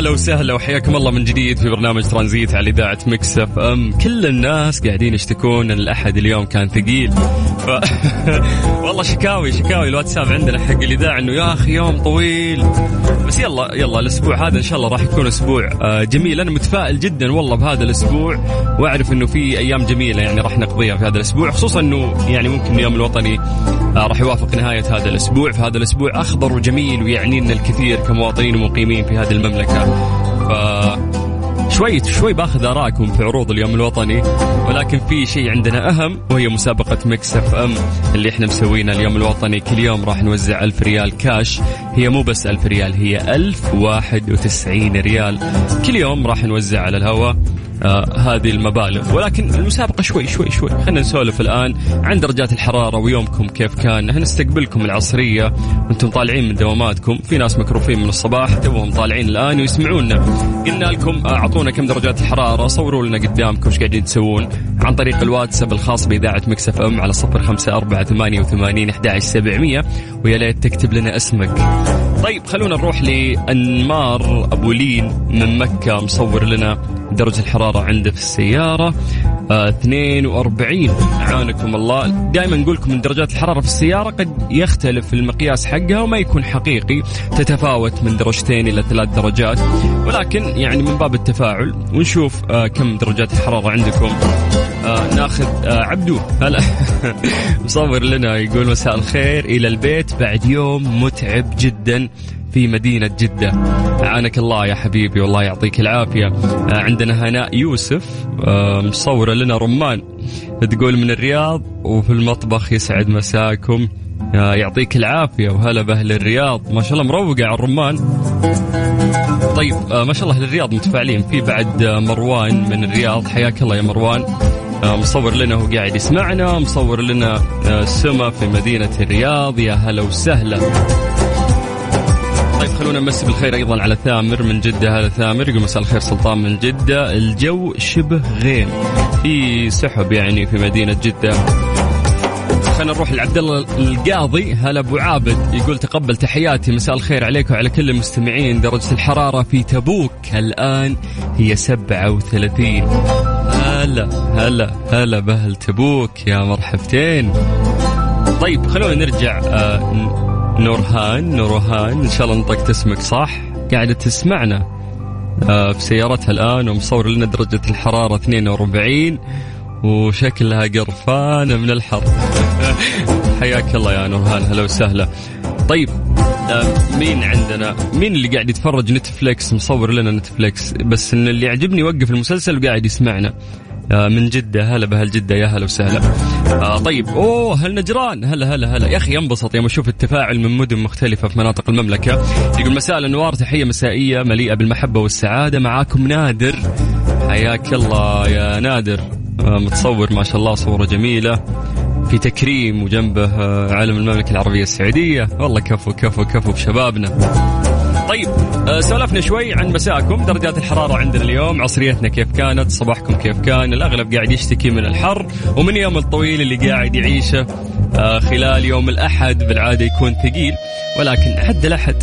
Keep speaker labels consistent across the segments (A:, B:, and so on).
A: هلا وسهلا وحياكم الله من جديد في برنامج ترانزيت على إذاعة Mix FM. كل الناس قاعدين يشتكون إن الأحد اليوم كان ثقيل. ف... والله شكاوي شكاوي الواتساب عندنا حق الإذاعة إنه يا أخي يوم طويل. بس يلا يلا الأسبوع هذا إن شاء الله راح يكون أسبوع آه، جميل. أنا متفائل جدا والله بهذا الأسبوع وأعرف إنه في أيام جميلة يعني راح نقضيها في هذا الأسبوع. خصوصا إنه يعني ممكن اليوم الوطني آه، راح يوافق نهاية هذا الأسبوع. فهذا الأسبوع أخضر وجميل ويعني لنا الكثير كمواطنين ومقيمين في هذه المملكة. ف شوي شوي باخذ آرائكم في عروض اليوم الوطني ولكن في شيء عندنا أهم وهي مسابقة Mix FM اللي إحنا مسوينها اليوم الوطني. كل يوم راح نوزع ألف ريال كاش. هي مو بس ألف ريال هي ألف واحد وتسعين ريال. كل يوم راح نوزع على الهواء. آه هذه المبالغ. ولكن المسابقة شوي شوي شوي. خلينا نسولف الآن عن درجات الحرارة ويومكم كيف كان. هنستقبلكم العصرية. وأنتم طالعين من دواماتكم. في ناس مكروفين من الصباح. توهم طالعين الآن ويسمعونا. قلنا لكم آه، أعطونا كم درجات الحرارة. صوروا لنا قدامكم إيش قاعدين تسوون. عن طريق الواتساب الخاص بإذاعة مكسف أم على صفر خمسة أربعة ثمانية وثمانين أحد سبعمية ويا ليت تكتب لنا اسمك. طيب خلونا نروح لأنمار أبو لين من مكة مصور لنا درجة الحرارة عنده في السيارة. 42 عانكم الله. دائما نقول لكم إن درجات الحرارة في السيارة قد يختلف المقياس حقها وما يكون حقيقي. تتفاوت من درجتين إلى ثلاث درجات. ولكن يعني من باب التفاعل ونشوف آه كم درجات الحرارة عندكم. آه ناخذ آه عبدو. هلا. مصور لنا يقول مساء الخير إلى البيت. بعد يوم متعب جدا. في مدينة جدة. عانك الله يا حبيبي والله يعطيك العافية. آه عندنا هناء يوسف آه مصورة لنا رمان. تقول من الرياض وفي المطبخ يسعد مساكم. آه يعطيك العافية وهلا بأهل الرياض. ما شاء الله مروقة على الرمان. طيب ما شاء الله أهل الرياض متفاعلين. في بعد مروان من الرياض. حياك الله يا مروان. مصور لنا هو قاعد يسمعنا. مصور لنا سما في مدينة الرياض. يا هلا وسهلا. طيب خلونا نمسي بالخير أيضا على ثامر من جدة هذا ثامر يقول مساء الخير سلطان من جدة. الجو شبه غيم في سحب يعني في مدينة جدة. خلينا نروح لعبد الله القاضي هلا أبو عابد. يقول تقبل تحياتي مساء الخير عليك وعلى كل المستمعين. درجة الحرارة في تبوك الآن هي 37 هلا هلا هلا بأهل تبوك يا مرحبتين. طيب خلونا نرجع آه نورهان نورهان إن شاء الله نطقت اسمك صح. قاعدة تسمعنا آه في سيارتها الآن ومصور لنا درجة الحرارة 42 وشكلها قرفانة من الحر. حياك الله يا نورهان هلا وسهلا. طيب آه مين عندنا؟ مين اللي قاعد يتفرج نتفليكس؟ مصور لنا نتفليكس بس إن اللي يعجبني يوقف المسلسل وقاعد يسمعنا. من جدة. هلا بهال جدة. يا هلا وسهلا. آه طيب. أوه هل نجران. هلا هلا هلا. يا أخي ينبسط يوم أشوف التفاعل من مدن مختلفة في مناطق المملكة. يقول مساء الانوار تحية مسائية مليئة بالمحبة والسعادة. معاكم نادر. حياك الله يا نادر. آه متصور ما شاء الله صورة جميلة. في تكريم وجنبه آه، علم المملكة العربية السعودية. والله كفو كفو كفو بشبابنا. طيب آه، سولفنا شوي عن مساءكم. درجات الحرارة عندنا اليوم عصريتنا كيف كانت صباحكم كيف كان الأغلب قاعد يشتكي من الحر ومن يوم الطويل اللي قاعد يعيشه آه، خلال يوم الأحد بالعادة يكون ثقيل. ولكن حد الأحد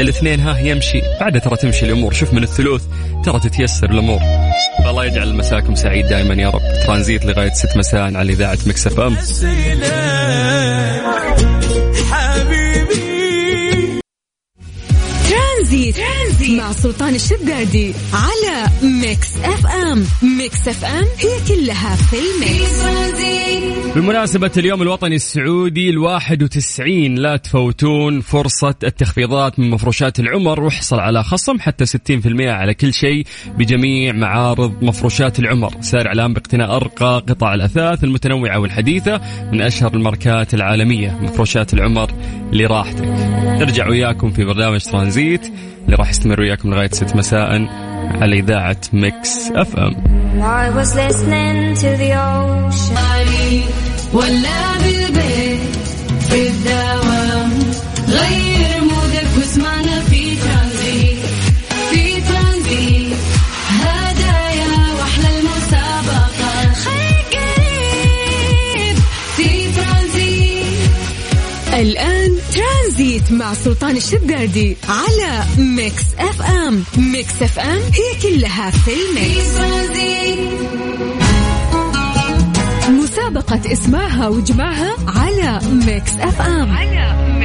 A: الاثنين ها يمشي. بعدها ترى تمشي الأمور. شوف من الثلوث ترى تتيسر الأمور. فالله يجعل مساكم سعيد دائما يا رب. ترانزيت لغاية ست مساء على إذاعة Mix FM.
B: ترانزيت. ترانزيت مع سلطان الشدادي على Mix FM. Mix FM هي كلها في ال mix.
A: بمناسبة اليوم الوطني السعودي الواحد وتسعين لا تفوتون فرصة التخفيضات من مفروشات العمر واحصل على خصم حتى 60% على كل شيء بجميع معارض مفروشات العمر. سارع الآن باقتناء أرقى قطع الأثاث المتنوعة والحديثة من أشهر الماركات العالمية. مفروشات العمر لراحتك. نرجع وياكم في برنامج ترانزيت. اللي راح يستمر وياكم لغاية 6 مساء على إذاعة Mix FM. ولا بالبيت في الدوام غير mood ك واسمعنا في في هدايا وأحلى المسابقة. في الآن
B: مع سلطان الشدادي على Mix FM. Mix FM هي كلها في ال mix. مسابقة اسمعها واجمعها على Mix FM. على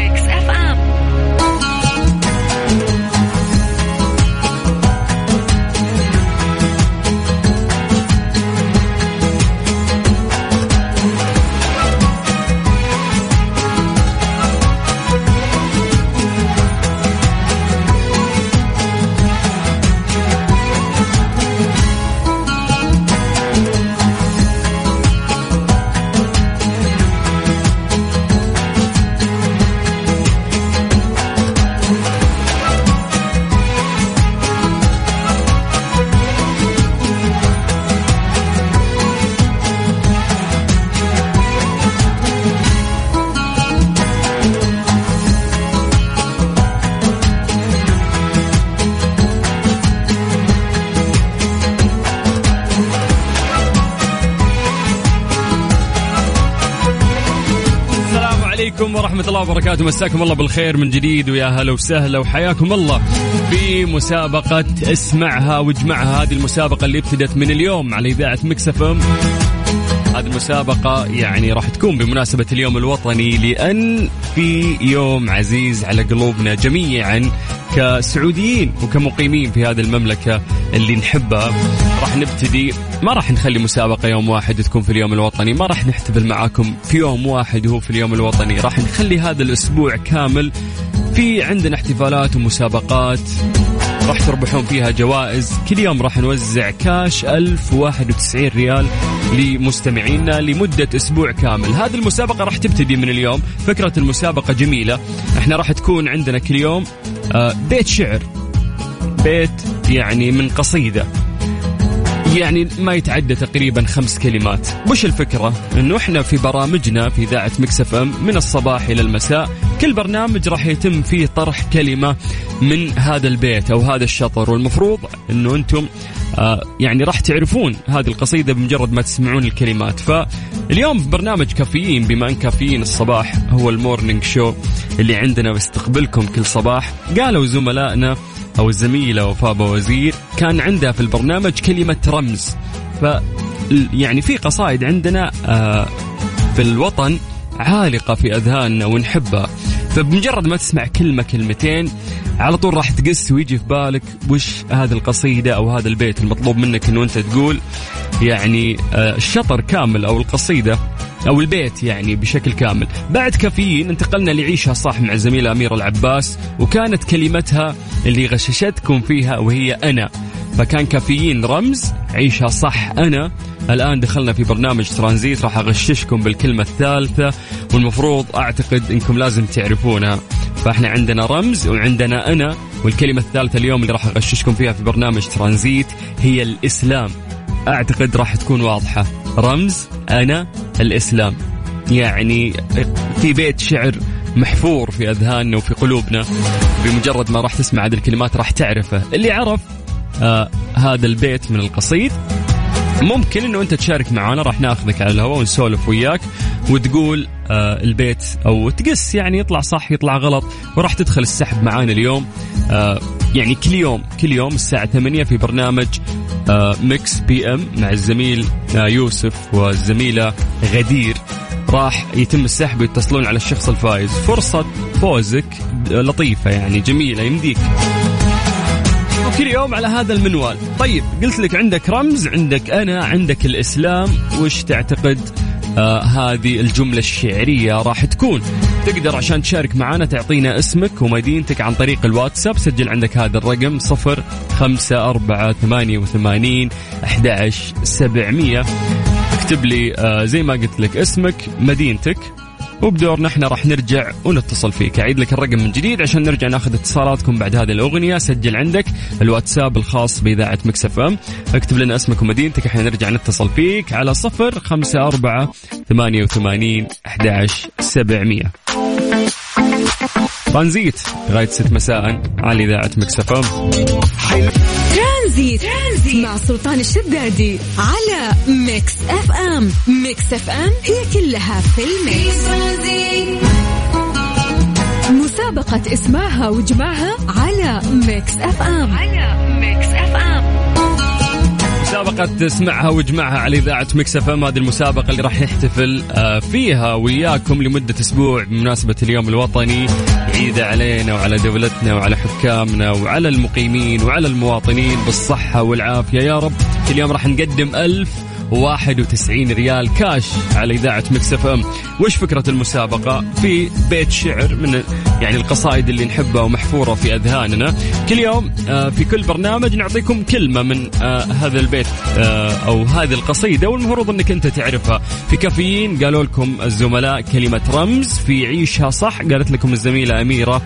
A: الله وبركاته. مساكم الله بالخير من جديد ويا هلا وسهلا وحياكم الله في مسابقة اسمعها واجمعها. هذه المسابقة اللي ابتدت من اليوم على إذاعة مكسفم هذه المسابقة يعني راح تكون بمناسبة اليوم الوطني لأن في يوم عزيز على قلوبنا جميعا كسعوديين وكمقيمين في هذه المملكة اللي نحبها. راح نبتدي ما راح نخلي مسابقة يوم واحد تكون في اليوم الوطني ما راح نحتفل معاكم في يوم واحد وهو في اليوم الوطني. راح نخلي هذا الأسبوع كامل في عندنا احتفالات ومسابقات. راح تربحون فيها جوائز. كل يوم راح نوزع كاش 1091 ريال لمستمعينا لمدة أسبوع كامل. هذه المسابقة راح تبتدي من اليوم. فكرة المسابقة جميلة. إحنا راح تكون عندنا كل يوم آه، بيت شعر. بيت يعني من قصيدة. يعني ما يتعدى تقريبا خمس كلمات. وش الفكرة؟ إنه إحنا في برامجنا في إذاعة مكسف إم من الصباح إلى المساء كل برنامج راح يتم فيه طرح كلمة من هذا البيت أو هذا الشطر. والمفروض إنه أنتم آه يعني راح تعرفون هذه القصيدة بمجرد ما تسمعون الكلمات. فاليوم في برنامج كافيين بما إن كافيين الصباح هو المورنينج شو اللي عندنا بيستقبلكم كل صباح. قالوا زملائنا أو الزميلة وفاء وزير كان عندها في البرنامج كلمة رمز. ف يعني في قصائد عندنا آه، في الوطن عالقة في أذهاننا ونحبها. فبمجرد ما تسمع كلمة كلمتين على طول راح تقس ويجي في بالك وش هذه القصيدة أو هذا البيت المطلوب منك أنه أنت تقول. يعني آه، الشطر كامل أو القصيدة أو البيت يعني بشكل كامل. بعد كافيين انتقلنا لعيشها صح مع الزميله أميرة العباس وكانت كلمتها اللي غششتكم فيها وهي أنا. فكان كافيين رمز عيشها صح أنا. الآن دخلنا في برنامج ترانزيت راح أغششكم بالكلمة الثالثة والمفروض أعتقد إنكم لازم تعرفونها. فإحنا عندنا رمز وعندنا أنا والكلمة الثالثة اليوم اللي راح أغششكم فيها في برنامج ترانزيت هي الإسلام. أعتقد راح تكون واضحة. رمز أنا الإسلام. يعني في بيت شعر محفور في أذهاننا وفي قلوبنا بمجرد ما راح تسمع هذه الكلمات راح تعرفه. اللي عرف آه هذا البيت من القصيد ممكن إنه أنت تشارك معنا راح ناخذك على الهواء ونسولف وياك. وتقول آه البيت أو ت guess يعني يطلع صح يطلع غلط وراح تدخل السحب معانا اليوم. آه يعني كل يوم كل يوم الساعة 8 في برنامج Mix PM مع الزميل آه يوسف والزميلة غدير. راح يتم السحب ويتصلون على الشخص الفايز فرصة فوزك لطيفة يعني جميلة يمديك. وكل يوم على هذا المنوال. طيب قلت لك عندك رمز عندك أنا عندك الإسلام. وش تعتقد؟ آه هذه الجملة الشعرية راح تكون. تقدر عشان تشارك معنا تعطينا اسمك ومدينتك عن طريق الواتساب. سجل عندك هذا الرقم صفر خمسة أربعة ثمانية وثمانين أحد سبعمية. اكتب لي آه زي ما قلت لك اسمك مدينتك. وبدورنا إحنا راح نرجع ونتصل فيك. أعيد لك الرقم من جديد عشان نرجع ناخذ اتصالاتكم بعد هذه الأغنية. سجل عندك الواتساب الخاص بإذاعة Mix FM. اكتب لنا اسمك ومدينتك إحنا نرجع نتصل فيك على صفر خمسة أربعة ثمانية وثمانين أحد سبعمية. ترانزيت لغاية ست مساء على إذاعة Mix FM.
B: ترانزيت. ترانزيت. مع سلطان الشدادي على Mix FM. Mix FM هي كلها في ال mix. مسابقة اسمعها واجمعها على Mix FM. على Mix FM.
A: مسابقة اسمعها واجمعها على إذاعة Mix FM هذه المسابقة اللي راح نحتفل آه، فيها وياكم لمدة أسبوع بمناسبة اليوم الوطني. عيد علينا وعلى دولتنا وعلى حكامنا وعلى المقيمين وعلى المواطنين بالصحة والعافية. يا رب اليوم راح نقدم ألف 91 ريال كاش على إذاعة Mix FM وش فكرة المسابقة؟ في بيت شعر من يعني القصائد اللي نحبها ومحفورة في أذهاننا. كل يوم آه، في كل برنامج نعطيكم كلمة من آه، هذا البيت آه، أو هذه القصيدة. والمفروض أنك أنت تعرفها. في كافيين قالوا لكم الزملاء كلمة رمز في عيشها صح قالت لكم الزميلة أميرة.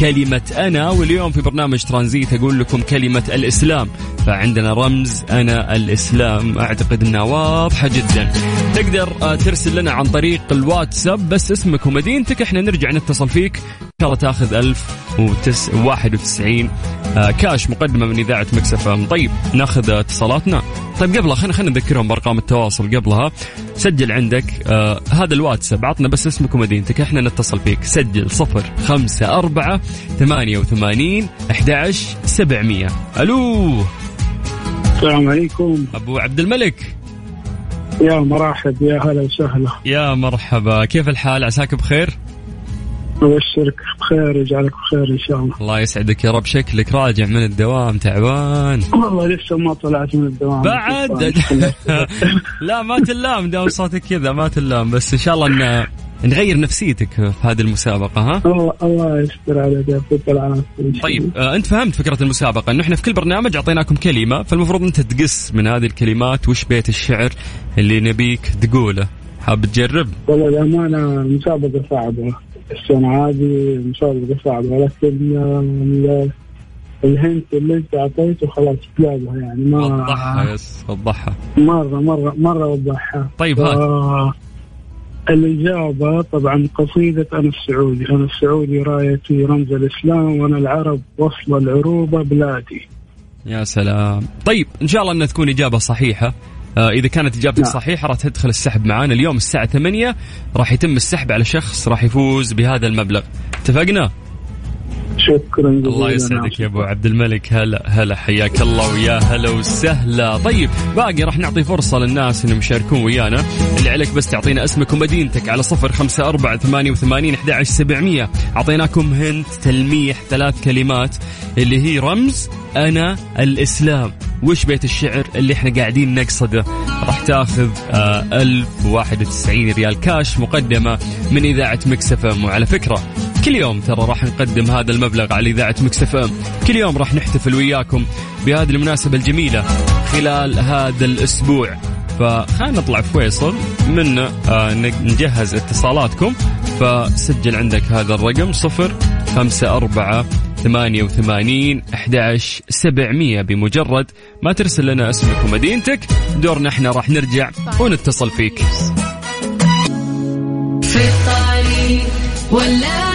A: كلمة أنا واليوم في برنامج ترانزيت أقول لكم كلمة الإسلام. فعندنا رمز أنا الإسلام أعتقد أنها واضحة جدا. تقدر آه، ترسل لنا عن طريق الواتساب بس اسمك ومدينتك إحنا نرجع نتصل فيك. شاء الله تاخذ 1091 آه، كاش مقدمة من إذاعة مكسف طيب ناخذ اتصالاتنا. طيب قبلها خلينا خلينا نذكرهم بأرقام التواصل قبلها. سجل عندك آه هذا الواتساب عطنا بس اسمك ومدينتك إحنا نتصل فيك. سجل صفر خمسة أربعة ثمانية وثمانين أحد سبعمية. ألو.
C: السلام عليكم.
A: أبو عبد الملك.
C: يا مرحب يا هلا وسهلا.
A: يا مرحبا. كيف الحال؟ عساك بخير؟
C: أبشرك بخير يجعلك بخير إن شاء الله.
A: الله يسعدك يا رب. شكلك راجع من الدوام تعبان.
C: والله لسه ما طلعت من الدوام.
A: بعد. لا ما تلام. دام صوتك كذا ما تلام. بس إن شاء الله ان نغير نفسيتك في هذه المسابقة ها؟
C: الله الله يستر عليك العافية
A: طيب آه أنت فهمت فكرة المسابقة. انه إحنا في كل برنامج أعطيناكم كلمة فالمفروض أنت تقص من هذه الكلمات وش بيت الشعر اللي نبيك تقوله. حاب تجرب؟
C: والله الأمانة المسابقة صعبة. السنة هذه مسابقة صعبة لكن ال- الهنت اللي أنت أعطيته خلاص جابها يعني ما
A: وضحها. يس وضحها.
C: مرة مرة مرة وضحها.
A: طيب هات.
C: آه الإجابة طبعا قصيدة أنا السعودي أنا السعودي رايتي رمز الإسلام وأنا العرب وصل العروبة بلادي.
A: يا سلام. طيب إن شاء الله إنها تكون إجابة صحيحة. آه إذا كانت إجابتك
C: نعم.
A: صحيحة راح تدخل السحب معانا. اليوم الساعة 8 راح يتم السحب على شخص راح يفوز بهذا المبلغ. اتفقنا؟
C: شكرا جزيلا.
A: الله يسعدك يا أبو عبد الملك. هلا هلا حياك الله ويا هلا وسهلا. طيب باقي راح نعطي فرصة للناس إنهم يشاركون ويانا. اللي عليك بس تعطينا اسمك ومدينتك على صفر خمسة أربعة ثمانية وثمانين أحد عشر سبعمية. أعطيناكم hint تلميح ثلاث كلمات اللي هي رمز أنا الإسلام. وش بيت الشعر اللي إحنا قاعدين نقصده؟ راح تاخذ آه 1091 ريال كاش مقدمة من إذاعة Mix FM. وعلى فكرة كل يوم ترى راح نقدم هذا المبلغ على إذاعة Mix FM. كل يوم راح نحتفل وياكم بهذه المناسبة الجميلة خلال هذا الأسبوع. فخلينا نطلع فيصل من آه نجهز اتصالاتكم. فسجل عندك هذا الرقم صفر خمسة أربعة ثمانية وثمانين أحداش سبعمية بمجرد ما ترسل لنا اسمك ومدينتك. دورنا إحنا راح نرجع ونتصل فيك.
D: في الطريق ولا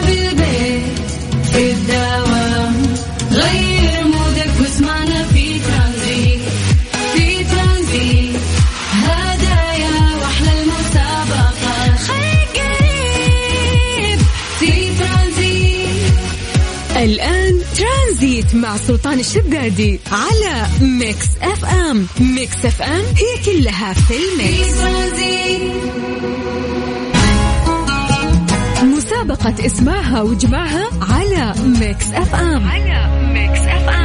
B: مع سلطان الشدادي على Mix FM. Mix FM هي كلها في ال
D: mix.
B: مسابقة اسمعها واجمعها على Mix FM. على Mix
A: FM.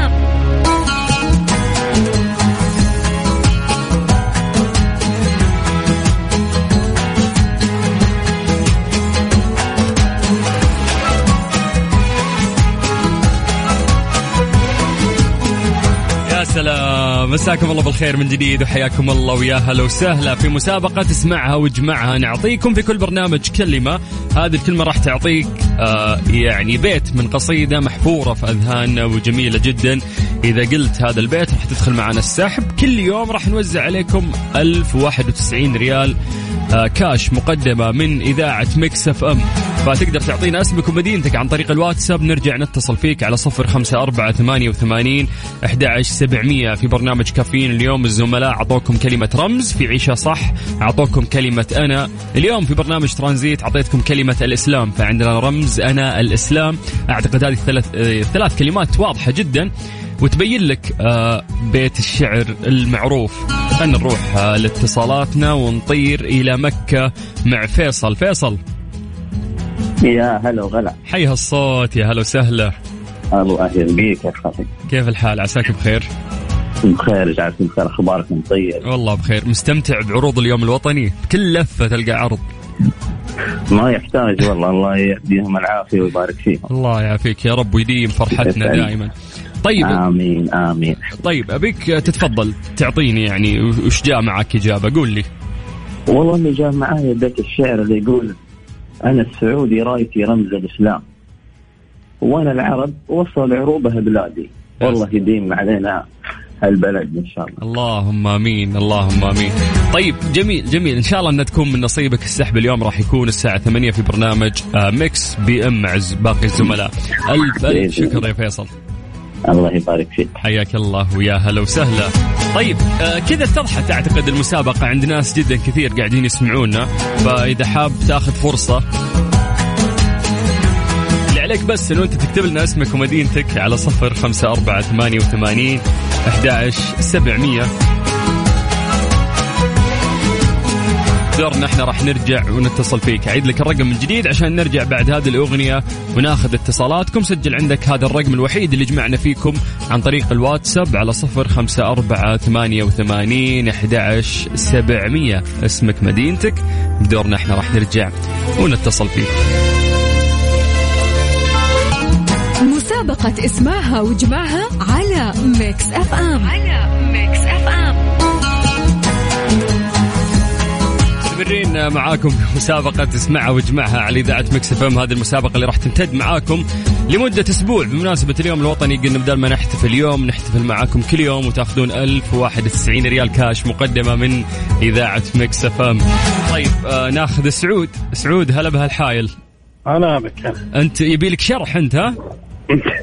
A: سلام مساكم الله بالخير من جديد وحياكم الله ويا هلا وسهلا في مسابقة اسمعها واجمعها نعطيكم في كل برنامج كلمة. هذه الكلمة راح تعطيك آه يعني بيت من قصيدة محفورة في أذهاننا وجميلة جدا. إذا قلت هذا البيت راح تدخل معنا السحب. كل يوم راح نوزع عليكم 1091 ريال. كاش مقدمة من إذاعة Mix FM فتقدر تعطينا اسمك ومدينتك عن طريق الواتساب. نرجع نتصل فيك على صفر خمسة أربعة ثمانية وثمانين أحد سبعمية في برنامج كافيين. اليوم الزملاء أعطوكم كلمة رمز في عيشها صح أعطوكم كلمة أنا. اليوم في برنامج ترانزيت أعطيتكم كلمة الإسلام فعندنا رمز أنا الإسلام. أعتقد هذه الثلاث آه، ثلاث كلمات واضحة جدا. وتبين لك آه، بيت الشعر المعروف. خلينا نروح آه، لاتصالاتنا ونطير إلى مكة مع فيصل. فيصل.
E: يا هلا وغلا.
A: حي هالصوت يا هلا وسهلا.
E: الله أهلا بيك يا أخي
A: كيف الحال؟ عساك بخير؟
E: بخير جعلكم بخير. اخباركم طيب
A: والله بخير. مستمتع بعروض اليوم الوطني؟ بكل لفة تلقى عرض.
E: ما يحتاج والله. الله يديهم العافية ويبارك فيهم.
A: الله يعافيك يا رب ويديم فرحتنا. دائما. طيب.
E: آمين آمين.
A: طيب أبيك تتفضل تعطيني يعني وش جاء معك إجابة؟ قول لي.
E: والله اللي جاء معايا بيت الشعر اللي يقول أنا السعودي رايتي رمز الإسلام. وأنا العرب وصل عروبها بلادي. والله يديم علينا البلد إن شاء الله.
A: اللهم آمين اللهم آمين. طيب جميل جميل. إن شاء الله أن تكون من نصيبك السحب اليوم راح يكون الساعة 8 في برنامج آه، Mix FM مع باقي الزملاء. ألف ألف شكر يا فيصل.
E: الله يبارك فيك.
A: حياك الله ويا هلا وسهلا. طيب آه كذا اتضحت أعتقد المسابقة عند ناس جدا كثير قاعدين يسمعونا فإذا حاب تاخذ فرصة. اللي عليك بس إنه أنت تكتب لنا اسمك ومدينتك على صفر خمسة أربعة ثمانية وثمانين أحد سبعمية. دورنا إحنا راح نرجع ونتصل فيك. اعيد لك الرقم من جديد عشان نرجع بعد هذه الأغنية وناخذ اتصالاتكم. سجل عندك هذا الرقم الوحيد اللي جمعنا فيكم عن طريق الواتساب على صفر خمسة أربعة ثمانية وثمانين أحد سبعمية. اسمك مدينتك. بدورنا إحنا راح نرجع ونتصل فيك.
B: مسابقة اسمعها وجمعها على Mix FM. على Mix FM.
A: مستمرين معاكم في مسابقة اسمعها واجمعها على إذاعة Mix FM. هذه المسابقة اللي راح تمتد معاكم لمدة أسبوع. بمناسبة اليوم الوطني قلنا بدل ما نحتفل اليوم نحتفل معاكم كل يوم وتأخذون 1091 ريال كاش مقدمة من إذاعة Mix FM. طيب آه ناخذ سعود. سعود هلا بهالحايل.
C: أنا بك.
A: أنت يبي لك شرح أنت ها؟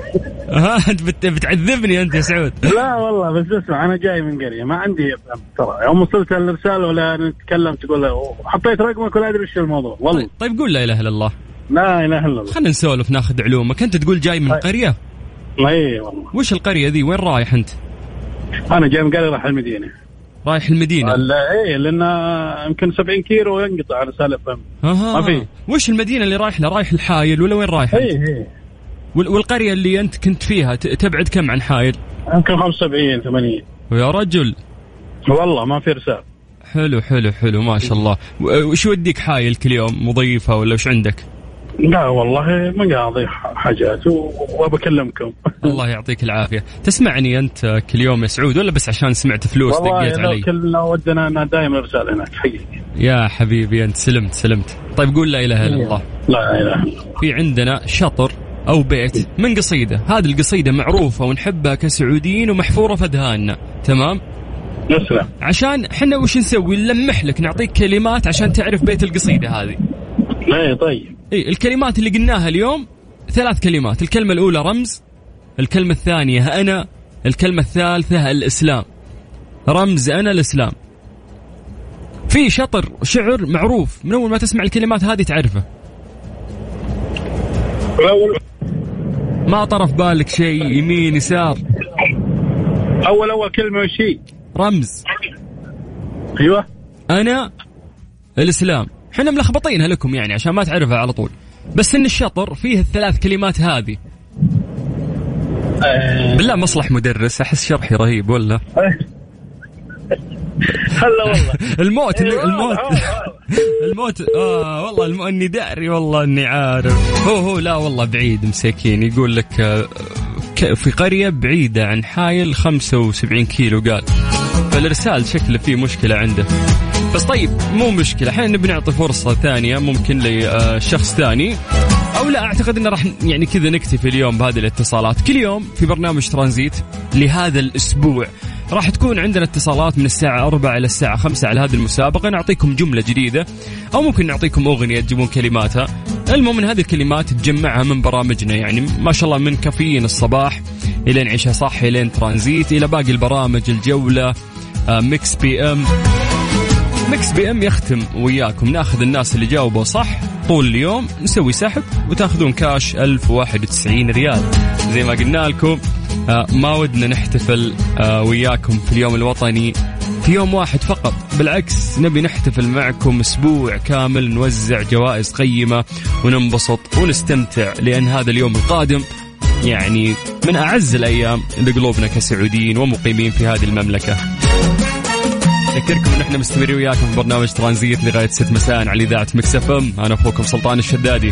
A: ها بت- بتعذبني أنت يا سعود.
C: لا والله بس اسمع أنا جاي من قرية ما عندي ترى. يوم وصلت الإرسال ولا نتكلم تقول حطيت رقمك ولا أدري إيش الموضوع. والله.
A: طيب, طيب قول لا إله إلا الله.
C: لا إله إلا الله.
A: خلينا نسولف ناخذ علومك. أنت تقول جاي من
C: طيب.
A: قرية؟
C: إي والله.
A: وش القرية ذي؟ وين رايح أنت؟
C: أنا جاي من قرية راح المدينة.
A: رايح المدينة.
C: لا إيه لأن يمكن 70 كيلو وينقطع على سالف فم
A: أها.
C: ما في.
A: وش المدينة اللي رايح لها؟ رايح الحايل ولا وين رايح؟
C: إي إي.
A: وال- والقرية اللي أنت كنت فيها تبعد كم عن حايل؟
C: يمكن 75 80
A: ويا رجل.
C: والله ما في ارسال
A: حلو حلو حلو ما شاء الله. و- وش يوديك حايل كل يوم؟ مضيفة ولا وش عندك؟
C: لا والله مقاضي حاجات وبكلمكم.
A: الله يعطيك العافية. تسمعني أنت كل يوم يا سعود ولا بس عشان سمعت فلوس
C: والله
A: دقيت علي؟
C: كلنا ودنا أنا دائما ارسال هناك حقيقي.
A: يا حبيبي أنت سلمت سلمت. طيب قول لا إله إلا الله.
C: لا إله إلا الله.
A: في عندنا شطر. أو بيت من قصيدة. هذه القصيدة معروفة ونحبها كسعوديين ومحفورة في أذهاننا تمام؟
C: يسلم
A: عشان إحنا وش نسوي؟ نلمح لك نعطيك كلمات عشان تعرف بيت القصيدة هذه.
C: اي طيب.
A: اي الكلمات اللي قلناها اليوم ثلاث كلمات. الكلمة الأولى رمز الكلمة الثانية أنا الكلمة الثالثة الإسلام. رمز أنا الإسلام. في شطر شعر معروف. من أول ما تسمع الكلمات هذه تعرفه. ما طرف بالك شيء يمين يسار؟
C: أول أول كلمة وش هي؟
A: رمز.
C: أيوه.
A: أنا الإسلام. إحنا ملخبطينها لكم يعني عشان ما تعرفها على طول. بس إن الشطر فيه الثلاث كلمات هذه. بالله مصلح مدرس أحس شرحي رهيب ولا؟
C: هلا والله.
A: الموت
C: إيه،
A: الموت
C: آه، آه.
A: والله الم... أني داري والله أني عارف. هو هو لا والله بعيد مساكين. يقول لك آه، في قرية بعيدة عن حايل 75 كيلو قال. فالإرسال شكله فيه مشكلة عنده. بس طيب مو مشكلة. إحنا نبي نعطي فرصة ثانية ممكن لشخص ثاني. أو لا أعتقد إنه راح يعني كذا نكتفي اليوم بهذه الاتصالات. كل يوم في برنامج ترانزيت لهذا الأسبوع. راح تكون عندنا اتصالات من الساعة 4 إلى الساعة 5 على هذه المسابقة. نعطيكم جملة جديدة أو ممكن نعطيكم أغنية تجيبون كلماتها. المهم هذه الكلمات تجمعها من برامجنا يعني ما شاء الله من كافيين الصباح إلى نعيشها صح إلى ترانزيت إلى باقي البرامج الجولة Mix FM Mix FM يختم وياكم. ناخذ الناس اللي جاوبوا صح طول اليوم نسوي سحب وتاخذون كاش 1091 ريال. زي ما قلنا لكم ما ودنا نحتفل آه، وياكم في اليوم الوطني في يوم واحد فقط. بالعكس نبي نحتفل معكم أسبوع كامل نوزع جوائز قيمة وننبسط ونستمتع لأن هذا اليوم القادم يعني من أعز الأيام لقلوبنا كسعوديين ومقيمين في هذه المملكة. أذكركم أن إحنا مستمرين وياكم في برنامج ترانزيت لغاية 6 مساء على إذاعة Mix FM. أنا أخوكم سلطان الشدادي.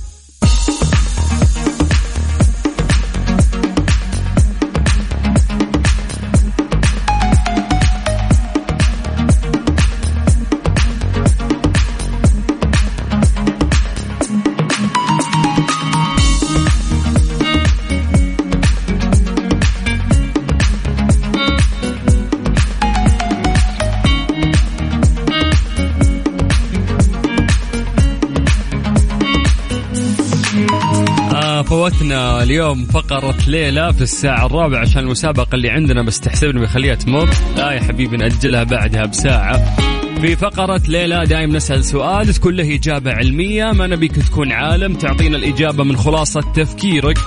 A: فوتنا اليوم فقرة ليلى في الساعة الرابعة عشان المسابقة اللي عندنا بس تحسبني بخليها تمر لا يا حبيبي نأجلها بعدها بساعة. في فقرة ليلى دايم نسأل سؤال تكون له إجابة علمية ما نبيك تكون عالم تعطينا الإجابة من خلاصة تفكيرك.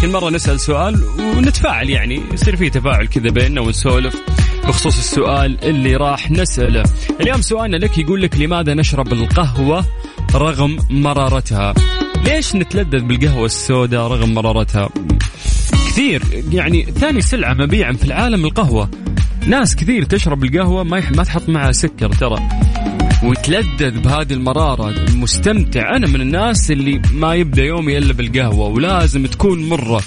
A: كل مرة نسأل سؤال ونتفاعل يعني يصير في تفاعل كذا بيننا ونسولف بخصوص السؤال اللي راح نسأله. اليوم سؤالنا لك يقول لك لماذا نشرب القهوة رغم مرارتها؟ ليش نتلذذ بالقهوة السوداء رغم مرارتها؟ كثير يعني ثاني سلعة مبيعا في العالم القهوة. ناس كثير تشرب القهوة ما ما تحط معها سكر ترى. وتلذذ بهذه المرارة مستمتع أنا من الناس اللي ما يبدأ يومي إلا بالقهوة ولازم تكون مرة.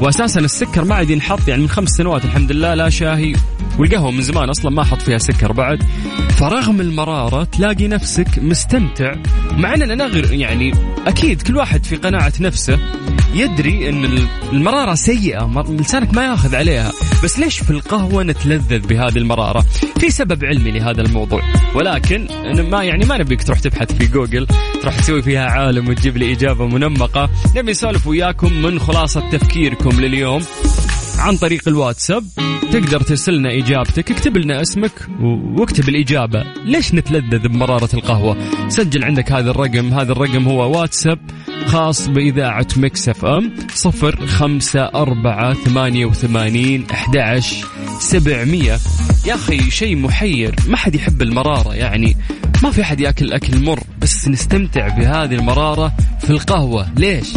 A: وأساسا السكر ما عاد ينحط يعني من خمس سنوات الحمد لله لا شاهي. والقهوة من زمان أصلا ما أحط فيها سكر بعد. فرغم المرارة تلاقي نفسك مستمتع مع أننا نغر يعني أكيد كل واحد في قناعة نفسه يدري أن المرارة سيئة لسانك ما ياخذ عليها. بس ليش في القهوة نتلذذ بهذه المرارة؟ في سبب علمي لهذا الموضوع. ولكن ما يعني ما نبيك تروح تبحث في جوجل تروح تسوي فيها عالم وتجيب لي إجابة منمقة. نبي نسولف وياكم من خلاصة تفكيركم لليوم. عن طريق الواتساب. تقدر ترسل لنا إجابتك اكتب لنا اسمك واكتب الإجابة. ليش نتلذذ بمرارة القهوة؟ سجل عندك هذا الرقم. هذا الرقم هو واتساب خاص بإذاعة Mix FM صفر خمسة أربعة ثمانية وثمانين أحد سبعمية. يا أخي شيء محير. ما حد يحب المرارة يعني. ما في أحد يأكل أكل مر بس نستمتع بهذه المرارة في القهوة. ليش؟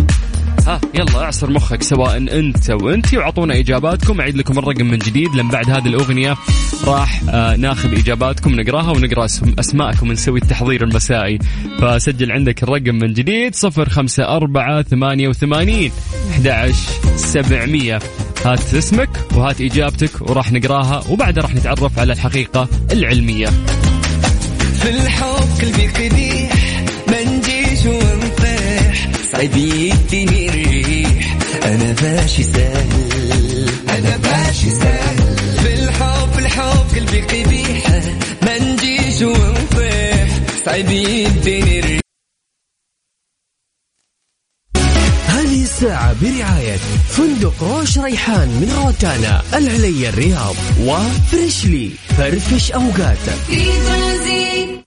A: ها يلا اعصر مخك سواء انت وانت واعطونا إجاباتكم. أعيد لكم الرقم من جديد لأن بعد هذه الأغنية راح آه ناخذ إجاباتكم نقراها ونقرأ اسم أسماءكم ونسوي التحضير المسائي. فسجل عندك الرقم من جديد صفر خمسة أربعة ثمانية وثمانين أحد سبعمية. هات اسمك وهات إجابتك وراح نقراها وبعدها راح نتعرف على الحقيقة العلمية.
F: في الحب قلبي نجيش ونطيح صعب يديني الريح. أنا ماشي سهل. أنا ماشي سهل. في الحب الحب قلبي قبيح ما نجيش ونطيح صعب يديني الريح.
G: هذه الساعة برعاية فندق روش ريحان من روتانا العلي الرياض وفريشلي فرفش أوقاتك.
D: في ترانزيت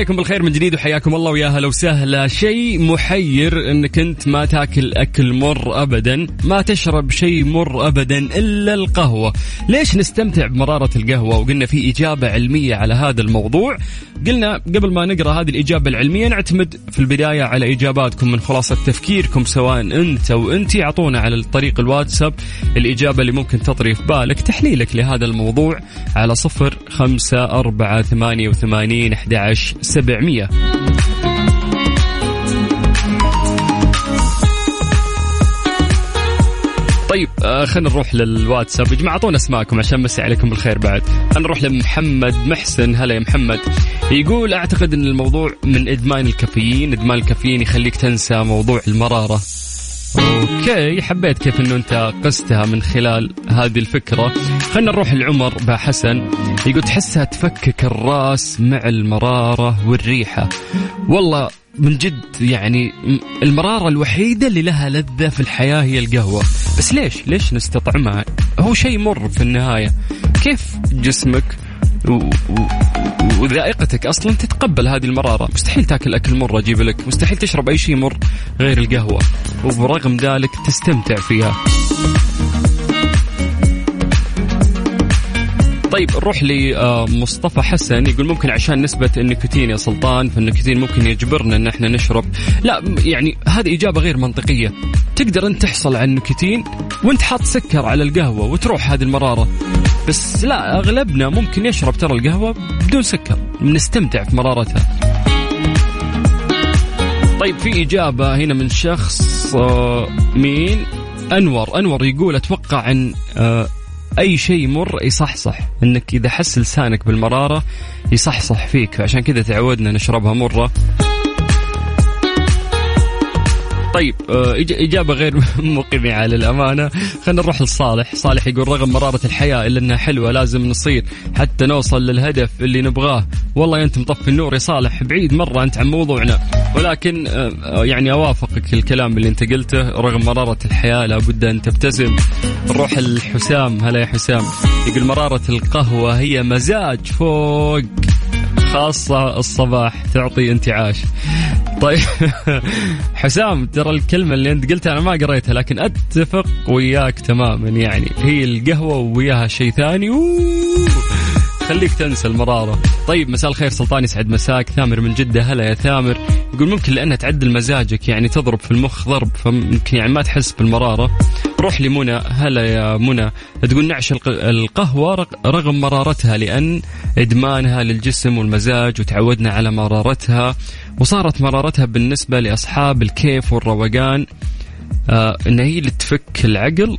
A: عليكم بالخير من جديد وحياكم الله ويا هلا وسهلا. شيء محير انك انت ما تاكل أكل مر ابدا ما تشرب شيء مر ابدا إلا القهوة. ليش نستمتع بمرارة القهوة؟ وقلنا في إجابة علمية على هذا الموضوع. قلنا قبل ما نقرأ هذه الإجابة العلمية نعتمد في البداية على إجاباتكم من خلاصة تفكيركم سواء أنت أو انت. أعطونا على طريق الواتساب الإجابة اللي ممكن تطري في بالك تحليلك لهذا الموضوع على صفر خمسة أربعة ثمانية وثمانين سبعمية. طيب آه خلينا نروح للواتساب. يا جماعة أعطونا اسماءكم عشان مسي عليكم بالخير بعد. خلينا نروح لمحمد محسن. هلا يا محمد. يقول أعتقد إن الموضوع من إدمان الكافيين. إدمان الكافيين يخليك تنسى موضوع المرارة. أوكي حبيت كيف إنه أنت قستها من خلال هذه الفكرة. خلينا نروح لعمر با حسن. يقول تحسها تفكك الرأس مع المرارة والريحة. والله من جد يعني المرارة الوحيدة اللي لها لذة في الحياة هي القهوة. بس ليش؟ ليش نستطعمها؟ هو شيء مر في النهاية. كيف جسمك. وذائقتك أصلا تتقبل هذه المرارة، مستحيل تاكل أكل مر أجيب لك، مستحيل تشرب أي شيء مر غير القهوة، وبرغم ذلك تستمتع فيها. طيب نروح لمصطفى حسن يقول ممكن عشان نسبة النيكوتين يا سلطان فالنيكوتين ممكن يجبرنا إن إحنا نشرب. لا يعني هذه إجابة غير منطقية. تقدر أنت تحصل على النيكوتين وأنت حاط سكر على القهوة وتروح هذه المرارة. بس لا أغلبنا ممكن يشرب ترى القهوة بدون سكر. نستمتع في مرارتها. طيب في إجابة هنا من شخص آه، مين؟ أنور. أنور يقول أتوقع أن آه، أي شيء مر يصحصح. إنك إذا حس لسانك بالمرارة يصحصح فيك. عشان كذا تعودنا نشربها مرة. طيب آه، إج- إجابة غير مقنعة للأمانة خلينا نروح لصالح. صالح يقول رغم مرارة الحياة إلا أنها حلوة لازم نصير حتى نوصل للهدف اللي نبغاه. والله أنت مطفي النور يا صالح. بعيد مرة أنت عن موضوعنا. ولكن آه، آه، يعني أوافقك الكلام اللي أنت قلته. رغم مرارة الحياة لابد أن تبتسم. نروح لحسام. هلا يا حسام. يقول مرارة القهوة هي مزاج فوق خاصة الصباح تعطي انتعاش. طيب حسام ترى الكلمة اللي انت قلتها أنا ما قريتها لكن أتفق وياك تماما يعني هي القهوة وياها شيء ثاني. خليك تنسى المرارة. طيب مساء الخير سلطان يسعد مساك. ثامر من جدة هلا يا ثامر. يقول ممكن لأنها تعدل مزاجك يعني تضرب في المخ ضرب فممكن يعني ما تحس بالمرارة. روح لمنى. هلا يا منى. تقول نعش الق- القهوة رغ- رغم مرارتها لأن إدمانها للجسم والمزاج وتعودنا على مرارتها وصارت مرارتها بالنسبة لأصحاب الكيف والروقان. آه إن هي اللي تفك العقل.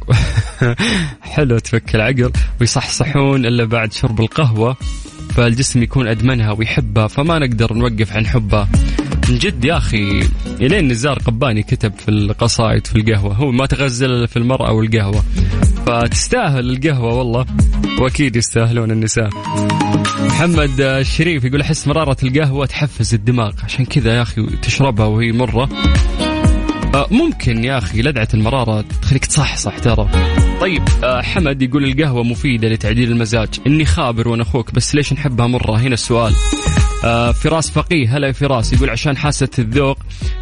A: حلو تفك العقل ويصحصحون إلا بعد شرب القهوة فالجسم يكون أدمنها ويحبها فما نقدر نوقف عن حبها. من جد يا أخي. إلين نزار قباني كتب في القصائد في القهوة. هو ما تغزل في المرأة والقهوة. فتستاهل القهوة والله. وأكيد يستاهلون النساء. محمد الشريف يقول أحس مرارة القهوة تحفز الدماغ. عشان كذا يا أخي تشربها وهي مرة. ممكن يا أخي لدعة المرارة تخليك تصحصح ترى طيب آه، حمد يقول القهوة مفيدة لتعديل المزاج. إني خابر وأنا أخوك بس ليش نحبها مرة؟ هنا السؤال. آه، فراس فقيه هلا فراس. يقول عشان حاسة الذوق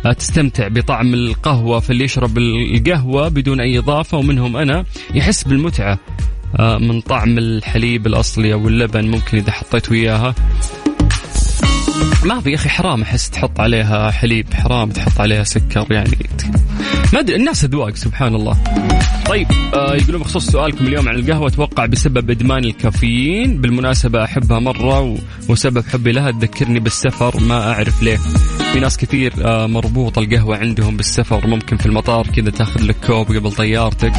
A: آه، تستمتع بطعم القهوة فاللي يشرب القهوة بدون أي إضافة ومنهم أنا. يحس بالمتعة آه، من طعم الحليب الأصلي أو اللبن ممكن إذا حطيت وياها. ما في يا أخي حرام أحس تحط عليها حليب حرام تحط عليها سكر يعني. ما أدري الناس أذواق سبحان الله طيب آه يقولون بخصوص سؤالكم اليوم عن القهوة أتوقع بسبب إدمان الكافيين. بالمناسبة أحبها مرة و... وسبب حبي لها تذكرني بالسفر ما أعرف ليه. في ناس كثير آه مربوطة القهوة عندهم بالسفر ممكن في المطار كذا تاخذ لك كوب قبل طيارتك.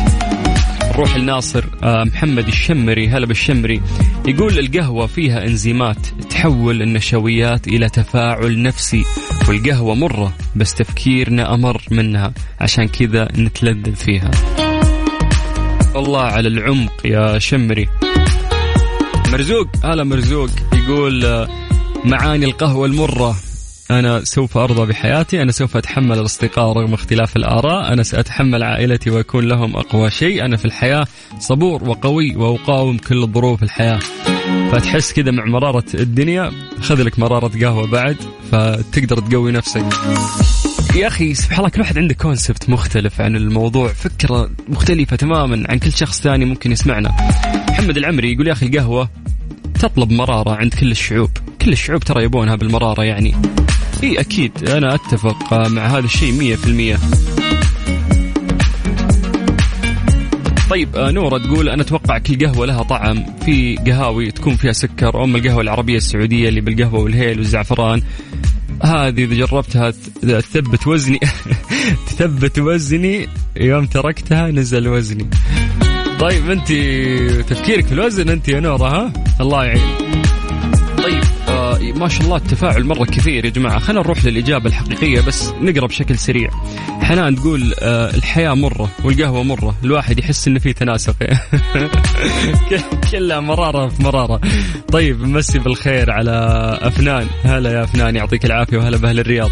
A: نروح لناصر آه، محمد الشمري هلا بالشمري. يقول القهوة فيها إنزيمات تحول النشويات إلى تفاعل نفسي والقهوة مرة بس تفكيرنا أمر منها عشان كذا نتلذذ فيها. الله على العمق يا شمري. مرزوق هلا مرزوق يقول آه، معاني القهوة المرة. أنا سوف أرضى بحياتي أنا سوف أتحمل الأصدقاء رغم اختلاف الآراء أنا سأتحمل عائلتي وأكون لهم أقوى شيء أنا في الحياة صبور وقوي وأقاوم كل ظروف الحياة. فتحس كذا مع مرارة الدنيا خذ لك مرارة قهوة بعد فتقدر تقوي نفسك. يا أخي سبحان الله كل واحد عنده كونسبت مختلف عن الموضوع فكرة مختلفة تماما عن كل شخص ثاني ممكن يسمعنا. محمد العمري يقول يا أخي القهوة تطلب مرارة عند كل الشعوب كل الشعوب ترى يبونها بالمرارة يعني. إي أكيد. أنا أتفق مع هذا الشيء مية في المية. طيب آه، نورة تقول أنا أتوقع كل قهوة لها طعم. في قهاوي تكون فيها سكر. أم القهوة العربية السعودية اللي بالقهوة والهيل والزعفران. هذه إذا جربتها تثبت وزني. تثبت وزني. يوم تركتها نزل وزني. طيب أنت تفكيرك في الوزن أنت يا نورة ها؟ الله يعين. ما شاء الله التفاعل مرة كثير يا جماعة. خلينا نروح للإجابة الحقيقية بس نقرأ بشكل سريع. حنان تقول آه الحياة مرة والقهوة مرة. الواحد يحس إن في تناسق كلها مرارة في مرارة. طيب مسي بالخير على أفنان. هلا يا أفنان يعطيك العافية وهلا بأهل الرياض.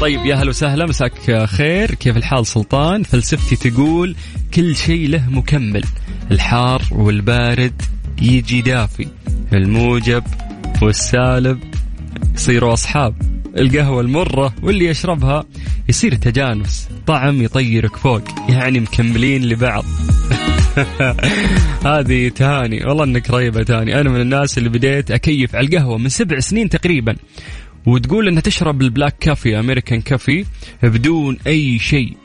A: طيب يا هلا وسهلا مساك خير. كيف الحال سلطان؟ فلسفتي تقول كل شيء له مكمل. الحار والبارد يجي دافي. الموجب والسالب يصيروا أصحاب. القهوة المرة واللي يشربها يصير تجانس طعم يطيرك فوق يعني مكملين لبعض. هذه تهاني والله إنك رهيبة تهاني. أنا من الناس اللي بديت أكيف على القهوة من سبع سنين تقريبا. وتقول إنها تشرب ال black coffee American coffee بدون أي شيء.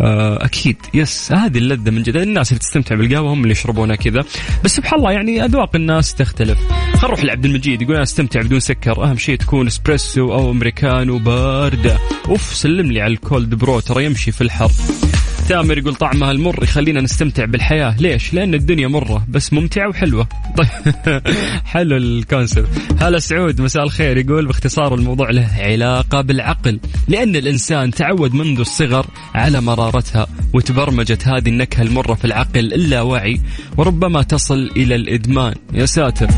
A: آه، أكيد. yes هذه اللذة من جد. الناس اللي تستمتع بالقهوة هم اللي يشربونها كذا. بس سبحان الله يعني أذواق الناس تختلف. نروح لعبد المجيد. يقول أنا أستمتع بدون سكر. أهم شيء تكون إسبريسو أو أمريكانو باردة. أوف سلم لي على ال cold brew. ترى يمشي في الحر. تامر يقول طعمها المر. يخلينا نستمتع بالحياة. ليش؟ لأن الدنيا مرة بس ممتعة وحلوة. طيب. حلو ال concept هلا سعود مساء الخير. يقول باختصار الموضوع له علاقة بالعقل. لأن الإنسان تعود منذ الصغر على مرارتها وتبرمجت هذه النكهة المرة في العقل اللاواعي وربما تصل إلى الإدمان. يا ساتر.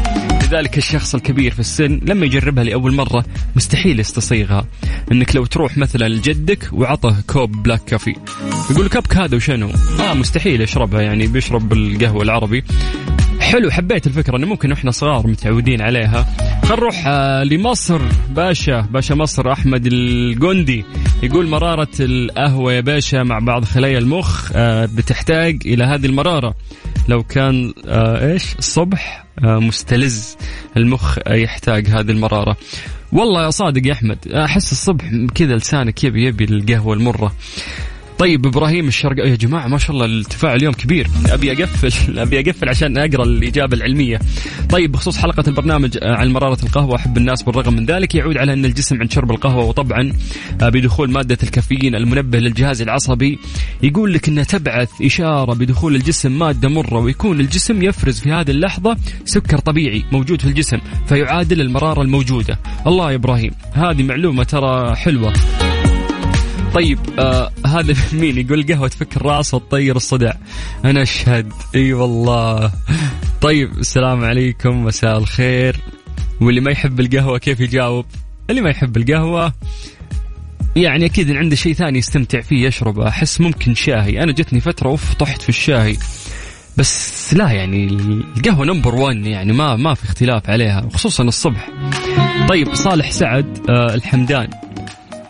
A: لذلك الشخص الكبير في السن لما يجربها لأول مرة مستحيل يستصيغها. إنك لو تروح مثلا لجدك وعطه كوب black coffee يقول لك ابك هذا وشنو؟ آه مستحيل يشربها يعني بيشرب القهوة العربي. حلو حبيت الفكرة إنه ممكن إحنا صغار متعودين عليها. خل نروح آه، لمصر. باشا باشا مصر أحمد الجندي. يقول مرارة القهوة يا باشا مع بعض خلايا المخ آه، بتحتاج إلى هذه المرارة. لو كان آه، إيش؟ الصبح مستلز المخ يحتاج هذه المرارة. والله يا صادق يا أحمد أحس الصبح كذا لسانك يبي يبي القهوة المرة. طيب إبراهيم الشرق يا جماعة ما شاء الله الارتفاع اليوم كبير. أبي أقفل أبي أقفل عشان أقرأ الإجابة العلمية. طيب بخصوص حلقة البرنامج آه، عن مرارة القهوة أحب الناس بالرغم من ذلك يعود على أن الجسم عند شرب القهوة وطبعا آه، بدخول مادة الكافيين المنبه للجهاز العصبي. يقول لك انها تبعث إشارة بدخول الجسم مادة مرة ويكون الجسم يفرز في هذه اللحظة سكر طبيعي موجود في الجسم فيعادل المرارة الموجودة. الله يا إبراهيم هذه معلومة ترى حلوة. طيب آه هذا مين يقول قهوة تفك الرأس وتطير الصدع؟ أنا أشهد. إي والله. طيب السلام عليكم. مساء الخير. واللي ما يحب القهوة كيف يجاوب؟ اللي ما يحب القهوة يعني أكيد عنده شيء ثاني يستمتع فيه يشربه أحس ممكن شاهي. أنا جتني فترة أوف طحت في الشاهي. بس لا يعني القهوة نمبر 1 يعني ما ما في اختلاف عليها وخصوصا الصبح. طيب صالح سعد آه الحمدان.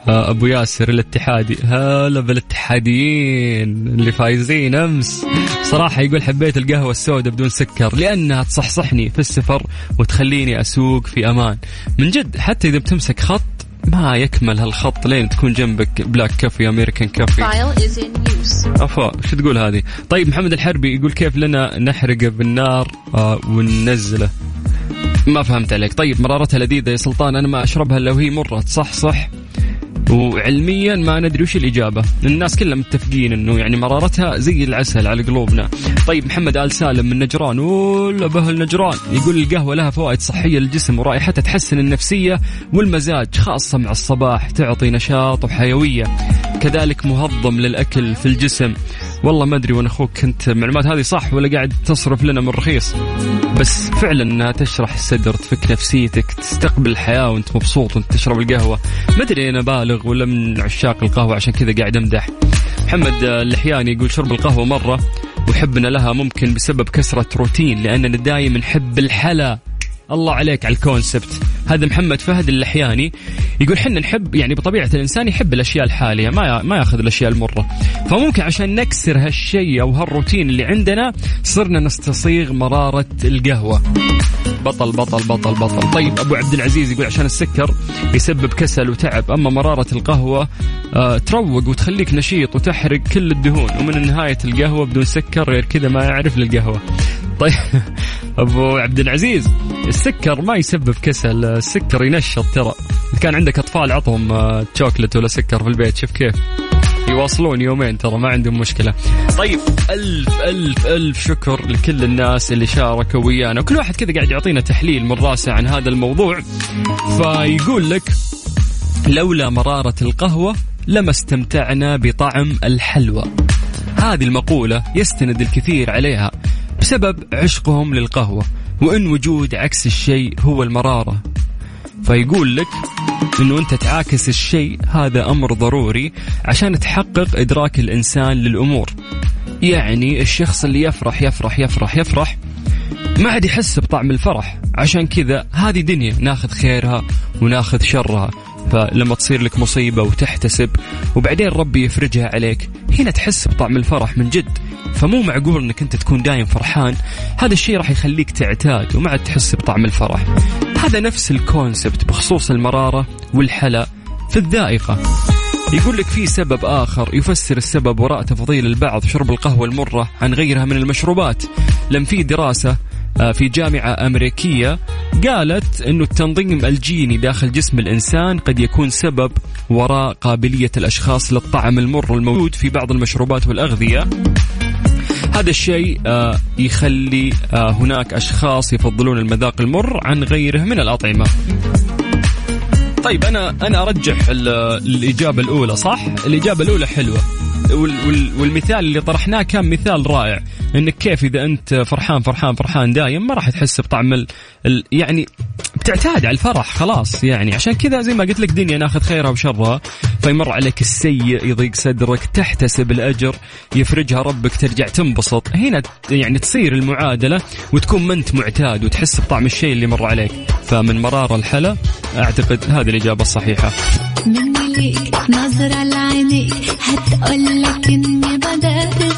A: أبو ياسر الاتحادي. هلا بالاتحاديين اللي فايزين أمس. صراحة يقول حبيت القهوة السوداء بدون سكر لأنها تصحصحني في السفر وتخليني أسوق في أمان. من جد حتى إذا بتمسك خط ما يكمل هالخط لين تكون جنبك
D: black coffee American coffee.
A: افا شو تقول هذه؟ طيب محمد الحربي يقول كيف لنا نحرقه بالنار آه وننزله؟ ما فهمت عليك. طيب مرارتها لذيذة يا سلطان أنا ما أشربها إلا وهي مرة تصحصح. وعلميا ما ندري وش الإجابة. الناس كلها متفقين أنه يعني مرارتها زي العسل على قلوبنا. طيب محمد آل سالم من نجران ولا بهل نجران؟ يقول القهوة لها فوائد صحية للجسم ورائحتها تحسن النفسية والمزاج خاصة مع الصباح تعطي نشاط وحيوية. كذلك مهضم للأكل في الجسم. والله ما أدري وأنا أخوك كنت. المعلومات هذه صح ولا قاعد تصرف لنا من رخيص؟ بس فعلا إنها تشرح الصدر تفك نفسيتك تستقبل الحياة وأنت مبسوط وأنت تشرب القهوة. ما أدري أنا بالغ ولا من عشاق القهوة عشان كذا قاعد أمدح. محمد اللحياني يقول شرب القهوة مرة وحبنا لها ممكن بسبب كسرة روتين لأننا دايما نحب الحلا. الله عليك على الكونسبت. هذا محمد فهد اللحياني يقول حنا نحب يعني بطبيعة الإنسان يحب الأشياء الحالية ما ما ياخذ الأشياء المرة. فممكن عشان نكسر هالشيء أو هالروتين اللي عندنا صرنا نستصيغ مرارة القهوة. بطل بطل بطل بطل. طيب أبو عبد العزيز يقول عشان السكر يسبب كسل وتعب أما مرارة القهوة آه تروق وتخليك نشيط وتحرق كل الدهون ومن نهاية القهوة بدون سكر غير كذا ما يعرف للقهوة. طيب. أبو عبد العزيز السكر ما يسبب كسل السكر ينشط ترى. كان عندك أطفال عطهم آه، شوكلت ولا سكر في البيت شوف كيف. يواصلون يومين ترى ما عندهم مشكلة. طيب ألف ألف ألف شكر لكل الناس اللي شاركوا ويانا. وكل واحد كذا قاعد يعطينا تحليل من راسه عن هذا الموضوع. فيقول لك لولا مرارة القهوة لما استمتعنا بطعم الحلوى. هذه المقولة يستند الكثير عليها. بسبب عشقهم للقهوة وإن وجود عكس الشيء هو المرارة. فيقول لك إنه أنت تعاكس الشيء هذا أمر ضروري عشان تحقق إدراك الإنسان للأمور. يعني الشخص اللي يفرح يفرح يفرح يفرح ما عاد يحس بطعم الفرح. عشان كذا هذه دنيا ناخذ خيرها وناخذ شرها. فلما تصير لك مصيبة وتحتسب وبعدين ربي يفرجها عليك هنا تحس بطعم الفرح من جد. فمو معقول إنك أنت تكون دايم فرحان. هذا الشيء راح يخليك تعتاد وما عاد تحس بطعم الفرح. هذا نفس الكونسبت بخصوص المرارة والحلا في الذائقة. يقول لك في سبب آخر يفسر السبب وراء تفضيل البعض شرب القهوة المرة عن غيرها من المشروبات. لم في دراسة آه، في جامعة أمريكية قالت أنه التنظيم الجيني داخل جسم الإنسان قد يكون سبب وراء قابلية الأشخاص للطعم المر الموجود في بعض المشروبات والأغذية. هذا الشيء آه، يخلي آه، هناك أشخاص يفضلون المذاق المر عن غيره من الأطعمة. طيب أنا أنا أرجح ال- الإجابة الأولى صح؟ حلوة وال- وال- والمثال اللي طرحناه كان مثال رائع. إنك كيف إذا أنت فرحان فرحان فرحان دايم ما راح تحس بطعم ال... ال... يعني بتعتاد على الفرح خلاص يعني. عشان كذا زي ما قلت لك دنيا ناخذ خيرها وشرها فيمر عليك السيء يضيق صدرك تحتسب الأجر يفرجها ربك ترجع تنبسط. هنا يعني تصير المعادلة وتكون ما أنت معتاد وتحس بطعم الشيء اللي مر عليك. فمن مرار الحلا أعتقد هذه الإجابة الصحيحة.
D: مني ليك نظرة هتقولك إني غرام